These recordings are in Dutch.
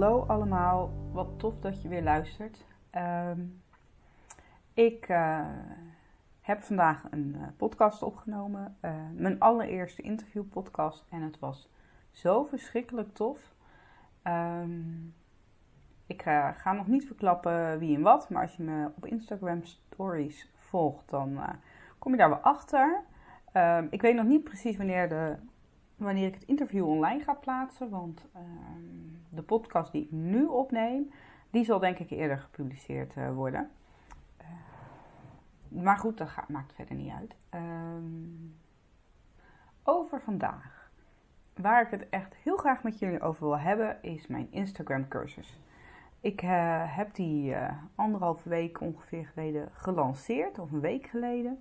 Hallo allemaal, wat tof dat je weer luistert. Ehm, ik uh, heb vandaag een uh, podcast opgenomen, uh, mijn allereerste interviewpodcast en het was zo verschrikkelijk tof. Um, ik ga nog niet verklappen wie en wat, maar als je me op Instagram stories volgt, dan kom je daar wel achter. Um, ik weet nog niet precies wanneer de wanneer ik het interview online ga plaatsen. Want uh, de podcast die ik nu opneem, die zal denk ik eerder gepubliceerd uh, worden. Uh, maar goed, dat maakt verder niet uit. Um, over vandaag. Waar ik het echt heel graag met jullie over wil hebben, is mijn Instagram cursus. Ik uh, heb die anderhalve week ongeveer geleden gelanceerd, of een week geleden.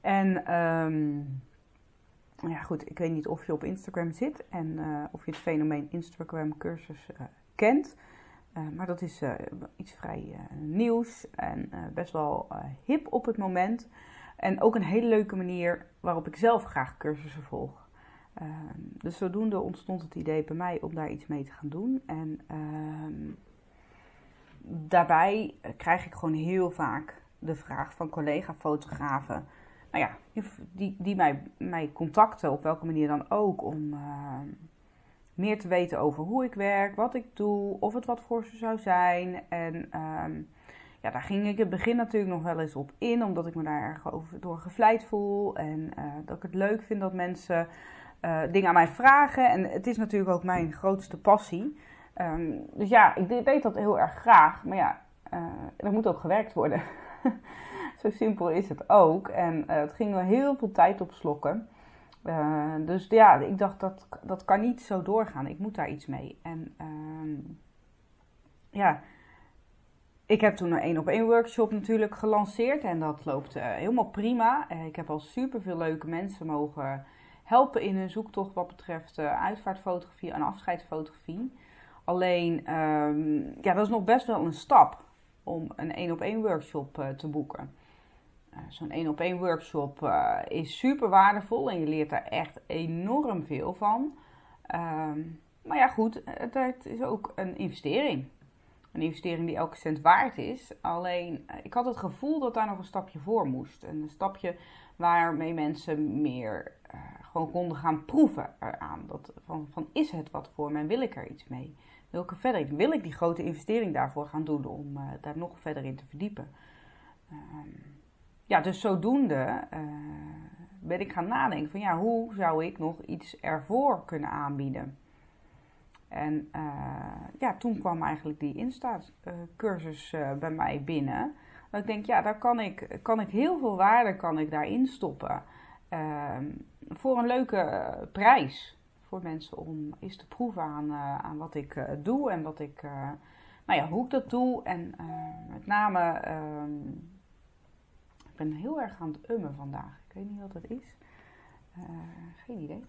En um, ja, goed, ik weet niet of je op Instagram zit en uh, of je het fenomeen Instagram cursus uh, kent. Uh, maar dat is iets vrij nieuws en best wel hip op het moment. En ook een hele leuke manier waarop ik zelf graag cursussen volg. Ehm, dus zodoende ontstond het idee bij mij om daar iets mee te gaan doen. En ehm, daarbij krijg ik gewoon heel vaak de vraag van collega-fotografen nou ja, die, die mij, mij contacten, op welke manier dan ook, om uh, meer te weten over hoe ik werk, wat ik doe, of het wat voor ze zou zijn. En um, ja, daar ging ik in het begin natuurlijk nog wel eens op in, omdat ik me daar erg over, door gevleid voel. En uh, dat ik het leuk vind dat mensen uh, dingen aan mij vragen. En het is natuurlijk ook mijn grootste passie. Um, dus ja, ik deed dat heel erg graag. Maar ja, er moet ook gewerkt worden. Zo simpel is het ook. En uh, het ging wel heel veel tijd op slokken. Uh, dus ja, ik dacht dat dat kan niet zo doorgaan. Ik moet daar iets mee. En uh, ja, ik heb toen een één op één workshop natuurlijk gelanceerd. En dat loopt uh, helemaal prima. ik heb al super veel leuke mensen mogen helpen in hun zoektocht wat betreft uitvaartfotografie en afscheidsfotografie. Alleen, ehm, ja, dat is nog best wel een stap om een één op één workshop te boeken. Eh, zo'n één op één workshop uh, is super waardevol en je leert daar echt enorm veel van. Um, maar ja, goed, het, is ook een investering. Een investering die elke cent waard is. Alleen, eh, ik had het gevoel dat daar nog een stapje voor moest. Een stapje waarmee mensen meer uh, gewoon konden gaan proeven eraan. Dat, van, van, is het wat voor mij? Wil ik er iets mee? Wil ik er verder Wil ik die grote investering daarvoor gaan doen om daar nog verder in te verdiepen? Um, ja, dus zodoende uh, ben ik gaan nadenken van ja, hoe zou ik nog iets ervoor kunnen aanbieden? En uh, ja, toen kwam eigenlijk die Insta-cursus uh, bij mij binnen. Dat ik denk, ja, daar kan ik, kan ik heel veel waarde kan ik daarin stoppen. Ehm, voor een leuke prijs. Voor mensen om eens te proeven aan, aan wat ik doe en wat ik, nou ja, hoe ik dat doe. En met name ehm, ben heel erg aan het ummen vandaag. Ik weet niet wat het is. Uh, geen idee.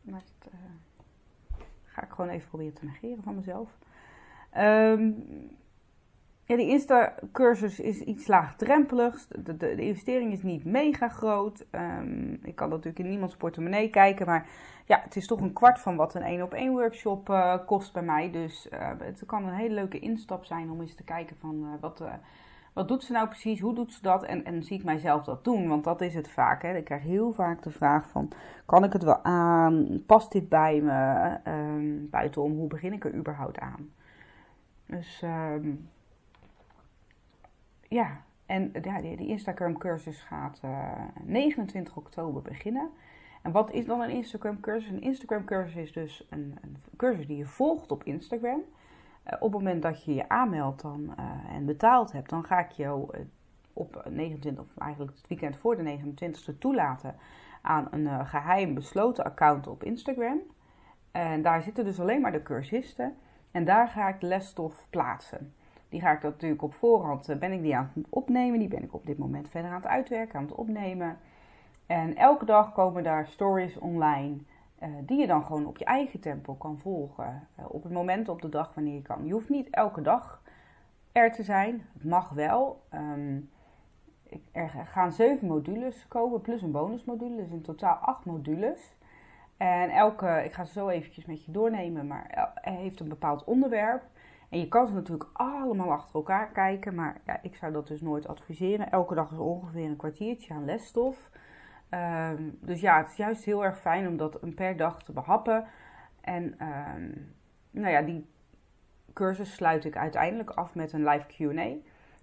Maar het, uh, ga ik gewoon even proberen te negeren van mezelf. Um, ja, die Insta-cursus is iets laagdrempeligs. De, de, de, investering is niet mega groot. Um, ik kan natuurlijk in niemands portemonnee kijken. Maar ja, het is toch een kwart van wat een één op één workshop uh, kost bij mij. Dus het kan een hele leuke instap zijn om eens te kijken van wat wat doet ze nou precies? Hoe doet ze dat? En, en zie ik mijzelf dat doen? Want dat is het vaak. Hè? Ik krijg heel vaak de vraag van, kan ik het wel aan? Past dit bij me? Um, buitenom, hoe begin ik er überhaupt aan? Dus um, ja, en ja, die Instagram cursus gaat uh, eh, 29 oktober beginnen. En wat is dan een Instagram cursus? Een Instagram cursus is dus een, een cursus die je volgt op Instagram. Op het moment dat je je aanmeldt dan, en betaald hebt, dan ga ik jou op 29, of eigenlijk het weekend voor de 29e toelaten aan een geheim besloten account op Instagram. En daar zitten dus alleen maar de cursisten. En daar ga ik de lesstof plaatsen. Die ga ik natuurlijk op voorhand, ben ik die aan het opnemen. Die ben ik op dit moment verder aan het uitwerken, aan het opnemen. En elke dag komen daar stories online uh, die je dan gewoon op je eigen tempo kan volgen. Uh, op het moment op de dag wanneer je kan. Je hoeft niet elke dag er te zijn. Het mag wel. Um, er gaan zeven modules komen plus een bonusmodule. Dus in totaal acht modules. En elke, ik ga ze zo eventjes met je doornemen, maar heeft een bepaald onderwerp. En je kan ze natuurlijk allemaal achter elkaar kijken, maar ja, ik zou dat dus nooit adviseren. Elke dag is ongeveer een kwartiertje aan lesstof. Um, dus ja, het is juist heel erg fijn om dat een per dag te behappen. En um, nou ja, die cursus sluit ik uiteindelijk af met een live QA.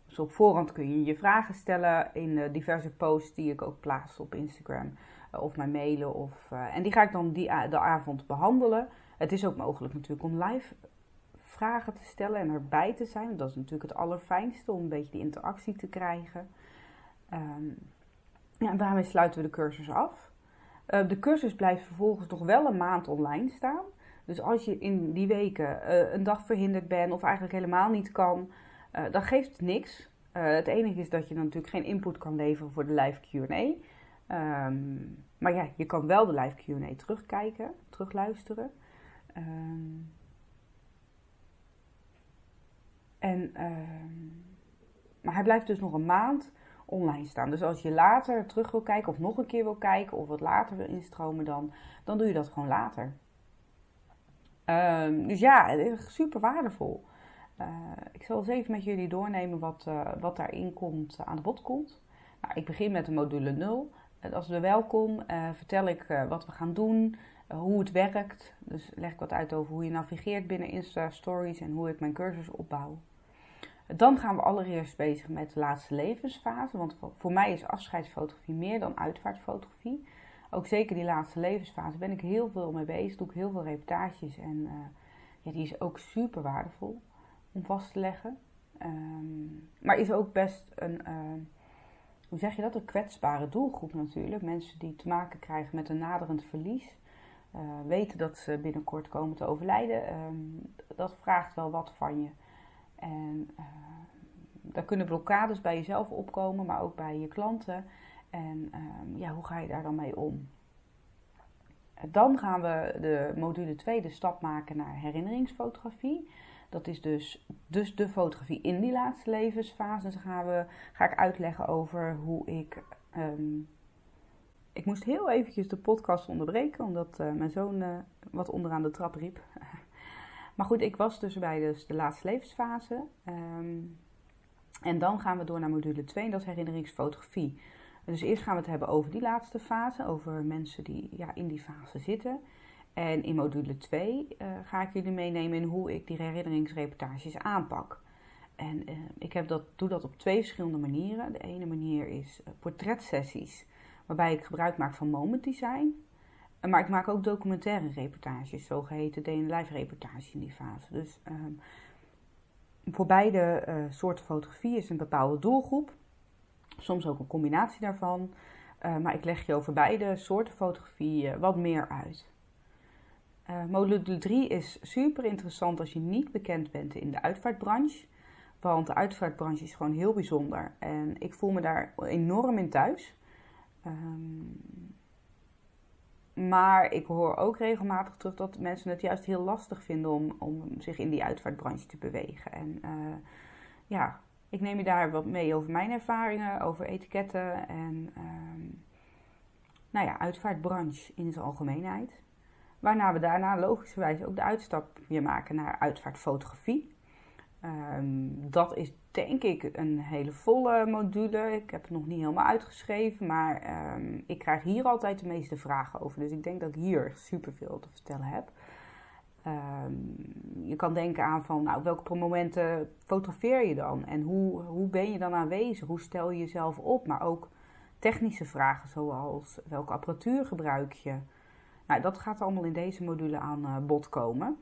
Dus op voorhand kun je je vragen stellen in uh, diverse posts die ik ook plaats op Instagram. Uh, of mij mailen. Of, uh, en die ga ik dan die, de avond behandelen. Het is ook mogelijk natuurlijk om live vragen te stellen en erbij te zijn. Dat is natuurlijk het allerfijnste om een beetje die interactie te krijgen. Um, ja, daarmee sluiten we de cursus af. Uh, de cursus blijft vervolgens nog wel een maand online staan. Dus als je in die weken uh, een dag verhinderd bent of eigenlijk helemaal niet kan, uh, dan geeft het niks. het enige is dat je natuurlijk geen input kan leveren voor de live QA. Um, maar ja, je kan wel de live QA terugkijken, terugluisteren. Um, en, maar hij blijft dus nog een maand online staan. Dus als je later terug wil kijken of nog een keer wil kijken of wat later wil instromen dan, dan doe je dat gewoon later. Um, dus ja, super waardevol. Uh, ik zal eens even met jullie doornemen wat, uh, wat daarin komt, uh, aan de bod komt. Nou, ik begin met de module 0. als we welkom vertel ik wat we gaan doen, hoe het werkt. Dus leg ik wat uit over hoe je navigeert binnen Insta Stories en hoe ik mijn cursus opbouw. Dan gaan we allereerst bezig met de laatste levensfase. Want voor mij is afscheidsfotografie meer dan uitvaartfotografie. Ook zeker die laatste levensfase ben ik heel veel mee bezig. Doe ik heel veel reportages. En uh, ja, die is ook super waardevol om vast te leggen. Um, maar is ook best een, uh, hoe zeg je dat, een kwetsbare doelgroep natuurlijk. Mensen die te maken krijgen met een naderend verlies. Uh, weten dat ze binnenkort komen te overlijden. Um, dat vraagt wel wat van je. En uh, daar kunnen blokkades bij jezelf opkomen, maar ook bij je klanten. En uh, ja, hoe ga je daar dan mee om? Dan gaan we de module 2 de stap maken naar herinneringsfotografie. Dat is dus, dus de fotografie in die laatste levensfase. Dus gaan we, ga ik uitleggen over hoe ik. Um, ik moest heel eventjes de podcast onderbreken, omdat uh, mijn zoon uh, wat onderaan de trap riep. Maar goed, ik was dus bij dus de laatste levensfase. Um, en dan gaan we door naar module 2, en dat is herinneringsfotografie. Dus eerst gaan we het hebben over die laatste fase, over mensen die ja, in die fase zitten. En in module 2 uh, eh, ga ik jullie meenemen in hoe ik die herinneringsreportages aanpak. En uh, ik heb dat, doe dat op twee verschillende manieren. De ene manier is uh, portretsessies, waarbij ik gebruik maak van moment design. Maar ik maak ook documentaire reportages, zogeheten day-in-life reportages in die fase. Dus um, voor beide uh, soorten fotografie is een bepaalde doelgroep. Soms ook een combinatie daarvan. Uh, maar ik leg je over beide soorten fotografie wat meer uit. module 3 is super interessant als je niet bekend bent in de uitvaartbranche. Want de uitvaartbranche is gewoon heel bijzonder. En ik voel me daar enorm in thuis. Um, maar ik hoor ook regelmatig terug dat mensen het juist heel lastig vinden om, om zich in die uitvaartbranche te bewegen. En uh, ja, ik neem je daar wat mee over mijn ervaringen, over etiketten en uh, nou ja, uitvaartbranche in zijn algemeenheid. Waarna we daarna logischerwijs ook de uitstap weer maken naar uitvaartfotografie. Um, dat is denk ik een hele volle module. Ik heb het nog niet helemaal uitgeschreven, maar um, ik krijg hier altijd de meeste vragen over. Dus ik denk dat ik hier superveel te vertellen heb. Um, je kan denken aan van, nou, welke momenten fotografeer je dan? En hoe, hoe ben je dan aanwezig? Hoe stel je jezelf op? Maar ook technische vragen zoals, welke apparatuur gebruik je? Nou, dat gaat allemaal in deze module aan uh, bod komen.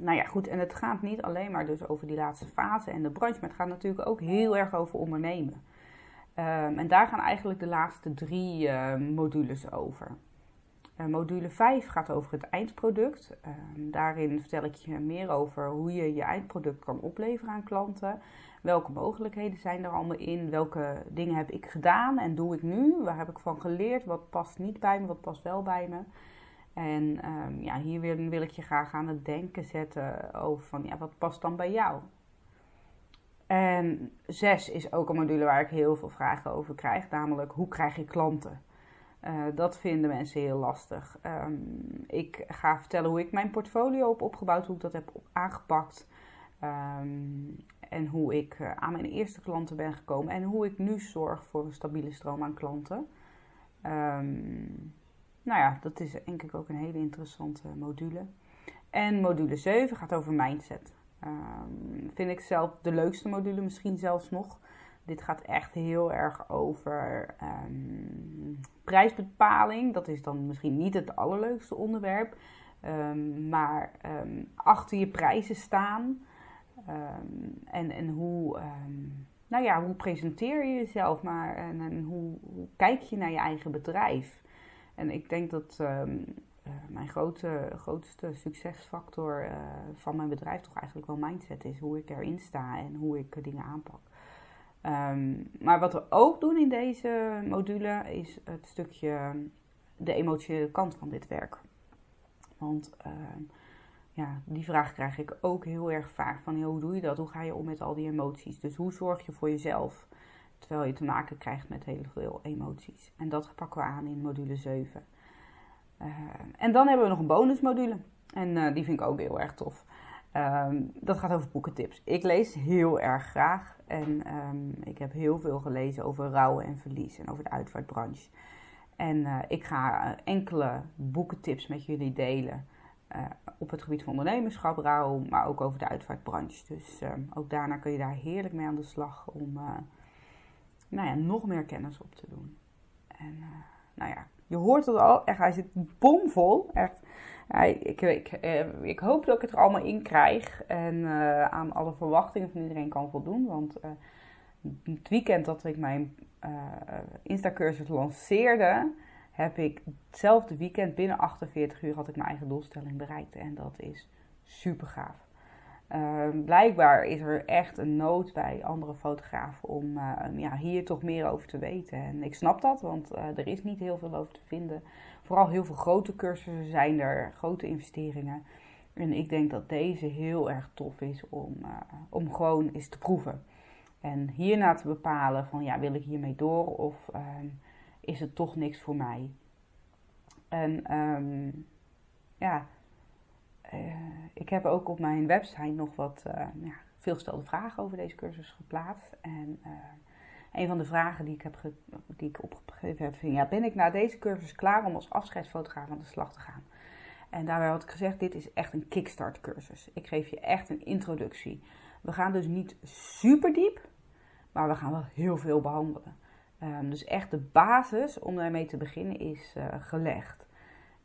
Nou ja, goed, en het gaat niet alleen maar dus over die laatste fase en de branche, maar het gaat natuurlijk ook heel erg over ondernemen. Um, en daar gaan eigenlijk de laatste drie uh, modules over. Uh, module 5 gaat over het eindproduct. Um, daarin vertel ik je meer over hoe je je eindproduct kan opleveren aan klanten. Welke mogelijkheden zijn er allemaal in? Welke dingen heb ik gedaan en doe ik nu? Waar heb ik van geleerd? Wat past niet bij me? Wat past wel bij me? En um, ja, hier wil, ik je graag aan het denken zetten over van ja, wat past dan bij jou? En zes is ook een module waar ik heel veel vragen over krijg, namelijk hoe krijg je klanten? Uh, dat vinden mensen heel lastig. Um, ik ga vertellen hoe ik mijn portfolio heb opgebouwd, hoe ik dat heb aangepakt. Um, en hoe ik uh, aan mijn eerste klanten ben gekomen en hoe ik nu zorg voor een stabiele stroom aan klanten. Um, nou ja, dat is denk ik ook een hele interessante module. En module 7 gaat over mindset. Um, vind ik zelf de leukste module misschien zelfs nog. Dit gaat echt heel erg over um, prijsbepaling. Dat is dan misschien niet het allerleukste onderwerp. Um, maar achter je prijzen staan. en, en hoe, nou ja, hoe presenteer je jezelf? Maar, en, en hoe, kijk je naar je eigen bedrijf? En ik denk dat uh, mijn grote, grootste succesfactor uh, van mijn bedrijf toch eigenlijk wel mindset is. Hoe ik erin sta en hoe ik dingen aanpak. Um, maar wat we ook doen in deze module is het stukje de emotionele kant van dit werk. Want uh, ja, die vraag krijg ik ook heel erg vaak van hoe doe je dat? Hoe ga je om met al die emoties? Dus hoe zorg je voor jezelf terwijl je te maken krijgt met heel veel emoties? En dat pakken we aan in module 7. Uh, en dan hebben we nog een bonusmodule. En uh, die vind ik ook heel erg tof. Um, dat gaat over boekentips. Ik lees heel erg graag. En um, ik heb heel veel gelezen over rouwen en verlies en over de uitvaartbranche. En uh, ik ga enkele boekentips met jullie delen. op het gebied van ondernemerschap, rouw, maar ook over de uitvaartbranche. Dus ook daarna kun je daar heerlijk mee aan de slag om nou ja, nog meer kennis op te doen. En nou ja, je hoort het al, echt, hij zit bomvol. Echt. ik, ik, eh, ik, hoop dat ik het er allemaal in krijg en uh, aan alle verwachtingen van iedereen kan voldoen. Want het weekend dat ik mijn Insta-cursus lanceerde, heb ik hetzelfde weekend binnen 48 uur had ik mijn eigen doelstelling bereikt. En dat is super gaaf. Uh, blijkbaar is er echt een nood bij andere fotografen om uh, ja, hier toch meer over te weten. En ik snap dat, want uh, er is niet heel veel over te vinden. Vooral heel veel grote cursussen zijn er, grote investeringen. En ik denk dat deze heel erg tof is om, eh, om gewoon eens te proeven. En hierna te bepalen van ja, wil ik hiermee door of ehm, is het toch niks voor mij? En ja, uh, ik heb ook op mijn website nog wat uh, ja, veelgestelde vragen over deze cursus geplaatst. En uh, een van de vragen die ik, heb die ik opgegeven heb, vind, ja, ben ik na deze cursus klaar om als afscheidsfotograaf aan de slag te gaan? En daarbij had ik gezegd, dit is echt een kickstart cursus. Ik geef je echt een introductie. We gaan dus niet super diep, maar we gaan wel heel veel behandelen. Um, dus echt de basis om daarmee te beginnen is gelegd.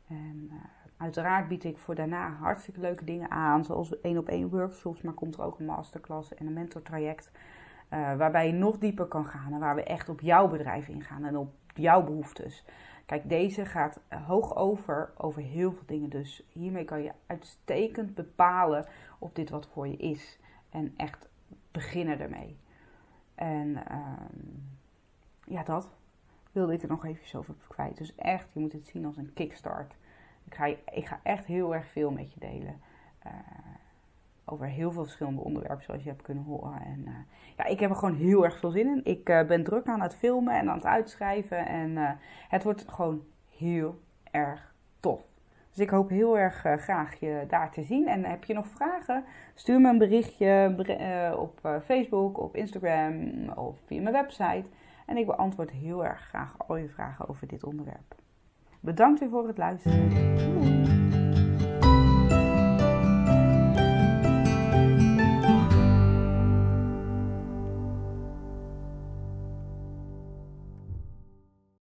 En Uiteraard bied ik voor daarna hartstikke leuke dingen aan, zoals één op één workshops, maar komt er ook een masterclass en een mentortraject. Uh, waarbij je nog dieper kan gaan en waar we echt op jouw bedrijf ingaan en op jouw behoeftes. Kijk, deze gaat hoog over, over heel veel dingen. Dus hiermee kan je uitstekend bepalen of dit wat voor je is. En echt beginnen ermee. En uh, ja, dat wilde ik er nog even over kwijt. Dus echt, je moet het zien als een kickstart. Ik ga, ik ga echt heel erg veel met je delen. Uh, over heel veel verschillende onderwerpen, zoals je hebt kunnen horen. En uh, ja, ik heb er gewoon heel erg veel zin in. Ik uh, ben druk aan het filmen en aan het uitschrijven. En het wordt gewoon heel erg tof. Dus ik hoop heel erg graag je daar te zien. En heb je nog vragen? Stuur me een berichtje op Facebook, op Instagram of via mijn website. En ik beantwoord heel erg graag al je vragen over dit onderwerp. Bedankt weer voor het luisteren. Doei.